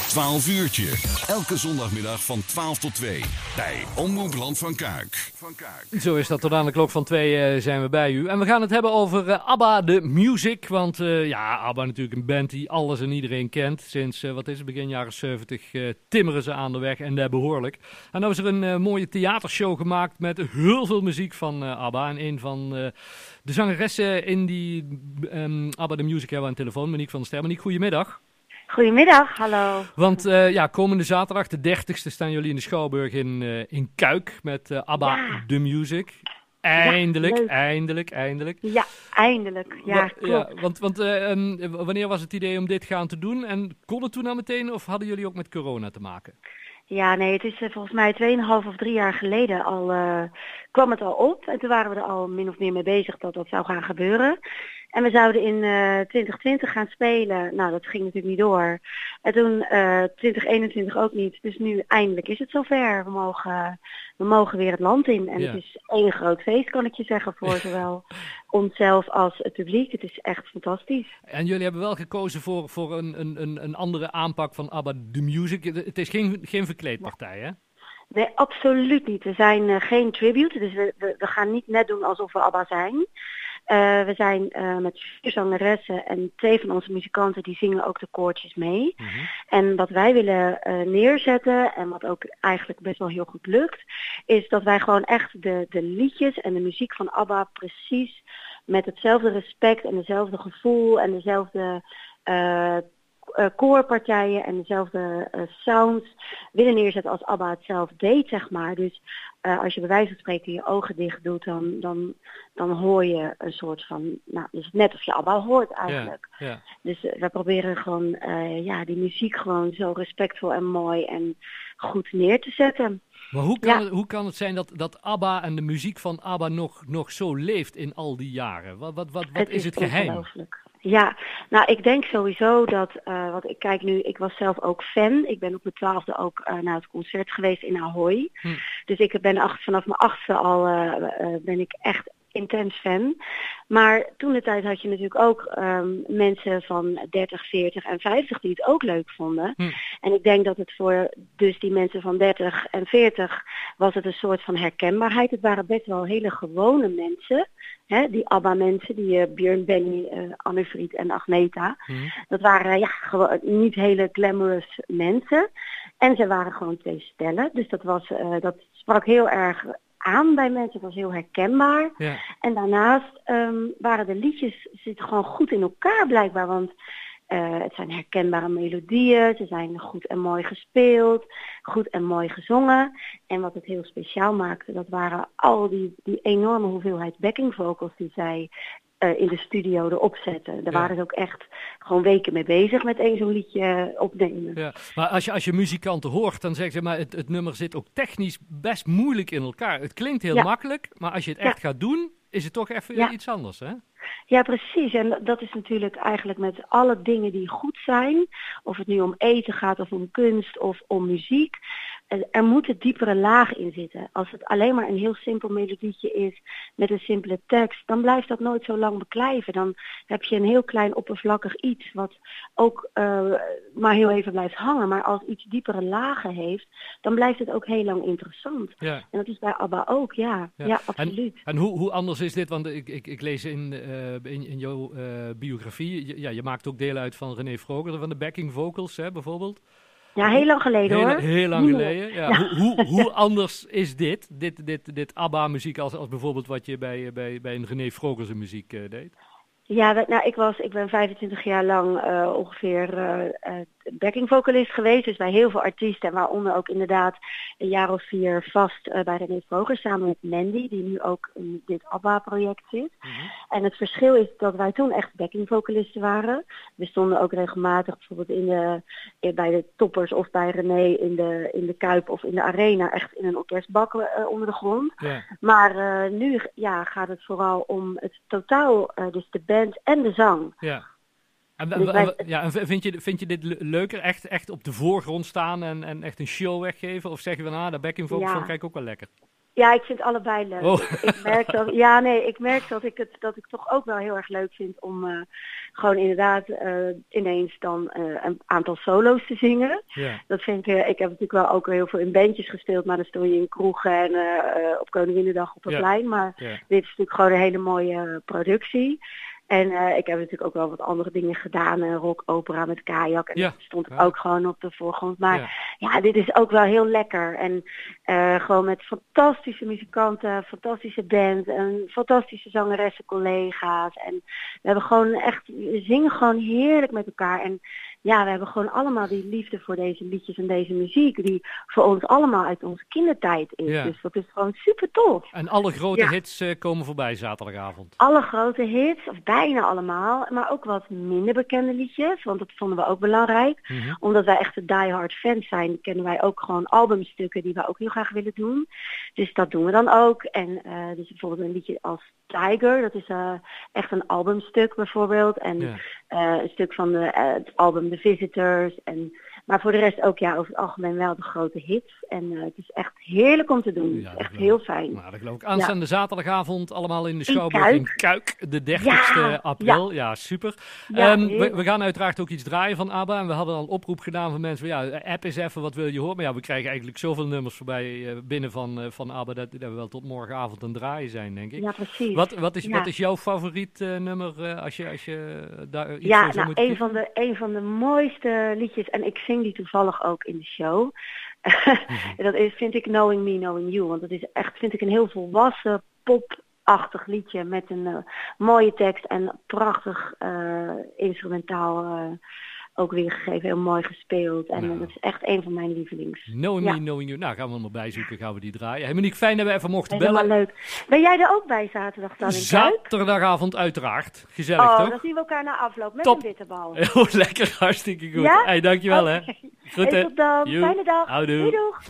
Het 12 uurtje. Elke zondagmiddag van 12 tot 2. Bij Omroep Land van Kuik. Zo is dat, tot aan de klok van twee uh, zijn we bij u. En we gaan het hebben over uh, ABBA, de music. Want uh, ja, ABBA natuurlijk een band die alles en iedereen kent. Sinds, wat is het, begin jaren 70 timmeren ze aan de weg en daar behoorlijk. En dan is er een mooie theatershow gemaakt met heel veel muziek van ABBA. En een van de zangeressen in die um, ABBA, de music hebben aan de telefoon, Monique van der Ster. Monique, goedemiddag. Goedemiddag, hallo. Want uh, ja, komende zaterdag, de 30ste, staan jullie in de Schouwburg in, uh, in Kuik met uh, ABBA ja. The Music. Eindelijk, ja, eindelijk, eindelijk. Ja, eindelijk. Ja, Wa ja want want um, wanneer was het idee om dit gaan te doen? En kon het toen al meteen of hadden jullie ook met corona te maken? Ja, nee, het is volgens mij 2,5 of 3 jaar geleden al kwam het al op. En toen waren we er al min of meer mee bezig dat dat zou gaan gebeuren. En we zouden in uh, 2020 gaan spelen. Nou, dat ging natuurlijk niet door. En toen uh, 2021 ook niet. Dus nu eindelijk is het zover. We mogen, we mogen weer het land in. En ja. het is één groot feest, kan ik je zeggen, voor zowel onszelf als het publiek. Het is echt fantastisch. En jullie hebben wel gekozen voor, voor een, een, een andere aanpak van ABBA The Music. Het is geen, geen verkleedpartij, hè? Nee, absoluut niet. We zijn uh, geen tribute, dus we, we, we, gaan niet net doen alsof we ABBA zijn. Uh, we zijn uh, met vier zangeressen en twee van onze muzikanten die zingen ook de koortjes mee. Mm -hmm. En wat wij willen neerzetten en wat ook eigenlijk best wel heel goed lukt, is dat wij gewoon echt de, de liedjes en de muziek van ABBA precies met hetzelfde respect en dezelfde gevoel en dezelfde koorpartijen en dezelfde uh, sounds willen neerzetten als ABBA het zelf deed, zeg maar. Dus uh, als je bij wijze van spreken je ogen dicht doet, dan, dan, dan hoor je een soort van, nou, dus net of je ABBA hoort eigenlijk. Ja, ja. Dus we proberen gewoon, ja, die muziek gewoon zo respectvol en mooi en goed neer te zetten. Maar hoe kan, ja. het, hoe kan het zijn dat, dat ABBA en de muziek van ABBA nog, nog zo leeft in al die jaren? Wat, wat, wat, wat het is, is het geheim? Ja, nou ik denk sowieso dat, uh, want ik kijk nu, ik was zelf ook fan. Ik ben op mijn twaalfde ook uh, naar het concert geweest in Ahoy. Hm. Dus ik ben acht, vanaf mijn achtste al, uh, ben ik echt intens fan. Maar toen de tijd had je natuurlijk ook um, mensen van 30, 40 en 50 die het ook leuk vonden. Hm. En ik denk dat het voor dus die mensen van 30 en 40 was het een soort van herkenbaarheid. Het waren best wel hele gewone mensen. Hè, die ABBA-mensen, die uh, Björn, Benny, uh, Annefried en Agneta. Hm. Dat waren ja, gewoon niet hele glamorous mensen. En ze waren gewoon twee stellen. Dus dat, was, uh, dat sprak heel erg aan bij mensen. Het was heel herkenbaar. Ja. En daarnaast um, waren de liedjes zitten gewoon goed in elkaar blijkbaar. Want uh, het zijn herkenbare melodieën, ze zijn goed en mooi gespeeld, goed en mooi gezongen. En wat het heel speciaal maakte, dat waren al die, die enorme hoeveelheid backing vocals die zij uh, in de studio erop zetten. Daar Ja. waren ze ook echt gewoon weken mee bezig met één zo'n liedje opnemen. Ja, maar als je, als je muzikanten hoort, dan zeggen ze, maar het, het nummer zit ook technisch best moeilijk in elkaar. Het klinkt heel Ja. makkelijk, maar als je het echt gaat doen, is het toch even iets anders, hè? Ja, precies. En dat is natuurlijk eigenlijk met alle dingen die goed zijn, of het nu om eten gaat of om kunst of om muziek, er- moet een diepere laag in zitten. Als het alleen maar een heel simpel melodietje is met een simpele tekst, dan blijft dat nooit zo lang beklijven. Dan heb je een heel klein oppervlakkig iets wat ook uh, maar heel even blijft hangen. Maar als iets diepere lagen heeft, dan blijft het ook heel lang interessant. Ja. En dat is bij ABBA ook, ja. Ja. Ja, absoluut. En hoe, hoe anders is dit? Want ik, ik, ik lees in, uh, in, in jouw uh, biografie, je, ja, je maakt ook deel uit van René Vroger, van de backing vocals hè, bijvoorbeeld. Ja, heel lang geleden heel, hoor. Heel lang Niet geleden. Ja. Ja. Hoe, hoe, hoe anders is dit, dit, dit, dit ABBA-muziek, als, als bijvoorbeeld wat je bij, bij, bij een René Vroger zijn muziek uh, deed? Ja, nou, ik, was, ik ben 25 jaar lang uh, ongeveer uh, backing vocalist geweest. Dus bij heel veel artiesten. En waaronder ook inderdaad een jaar of vier vast uh, bij René Vroger. Samen met Mandy, die nu ook in dit ABBA-project zit. Mhm. En het verschil is dat wij toen echt backing vocalisten waren. We stonden ook regelmatig bijvoorbeeld in de, eh, bij de toppers of bij René in de, in de Kuip of in de Arena. Echt in een orkestbak uh, onder de grond. Maar nu ja, gaat het vooral om het totaal, dus de band en de zang. Ja. En, Dus en- wij- en- ja, en vind, je, vind je dit le- leuker? Echt, echt op de voorgrond staan en, en echt een show weggeven? Of zeg je van, ah, de backing vocals Ja. ik eigenlijk ook wel lekker? Ja, ik vind allebei leuk. Oh. Ik, merk dat, ja, nee, ik merk dat ik het dat ik toch ook wel heel erg leuk vind om eh, gewoon inderdaad eh, ineens dan eh, een aantal solo's te zingen. Dat vind ik, ik heb natuurlijk wel ook heel veel in bandjes gespeeld, maar dan stond je in kroegen en op Koninginnedag op het Ja. plein. Maar dit is natuurlijk gewoon een hele mooie productie. En eh, ik heb natuurlijk ook wel wat andere dingen gedaan. Een rock opera met kajak. En Ja. dat stond Ja. ook gewoon op de voorgrond. Maar Ja. ja, dit is ook wel heel lekker. En eh, gewoon met fantastische muzikanten, fantastische band en fantastische zangeressen, collega's. En we hebben gewoon echt, we zingen gewoon heerlijk met elkaar. En ja, we hebben gewoon allemaal die liefde voor deze liedjes en deze muziek. Die voor ons allemaal uit onze kindertijd is. Ja. Dus dat is gewoon super tof. En alle grote Ja. hits eh, komen voorbij zaterdagavond. Alle grote hits, of bijna allemaal, maar ook wat minder bekende liedjes, want dat vonden we ook belangrijk. Mhm. Omdat wij echt de diehard fans zijn, kennen wij ook gewoon albumstukken die we ook heel graag willen doen. Dus dat doen we dan ook. En eh, dus bijvoorbeeld een liedje als Tiger, dat is eh, echt een albumstuk bijvoorbeeld. En Ja. eh, een stuk van de, eh, het album The Visitors. En, maar voor de rest ook ja, over het algemeen wel de grote hits. En eh, het is echt heerlijk om te doen. Ja, echt heel fijn. Nou, dat geloof ik. Aanstaande zaterdagavond allemaal in de Schouwburg Kuik. in Kuik, de 30ste Ja, april. Ja, super. Ja, Ehm, we, gaan uiteraard ook iets draaien van ABBA. En we hadden al een oproep gedaan van mensen. Ja, app is even, wat wil je horen? Maar ja, we krijgen eigenlijk zoveel nummers voorbij eh, binnen van, eh, van ABBA. Dat, dat we wel tot morgenavond een draaien zijn, denk ik. Ja, precies. Wat, wat, is, Ja. wat is jouw favoriet nummer als je, als je daar iets Ja, nou, een van, de, een van de mooiste liedjes, en ik zing die toevallig ook in de show. En dat is, vind ik Knowing Me, Knowing You. Want dat is echt, vind ik, een heel volwassen, popachtig liedje met een eh, mooie tekst en prachtig eh, instrumentaal eh, ook weergegeven. Heel mooi gespeeld. En Nou. dat is echt een van mijn lievelings. Knowing Ja. Me, Knowing You. Nou, gaan we hem erbij zoeken, gaan we die draaien. Hey Monique, fijn dat we even mochten Helemaal bellen. leuk. Ben jij er ook bij zaterdag dan in? Zaterdagavond uiteraard. Gezellig, Oh, toch? dan zien we elkaar na afloop met Top. een bitterbal. Oh, lekker, hartstikke goed. Ja? Hey, dankjewel, hè. Goed, Hey, hè. tot dan. Fijne dag. Houdoe. Doei doeg.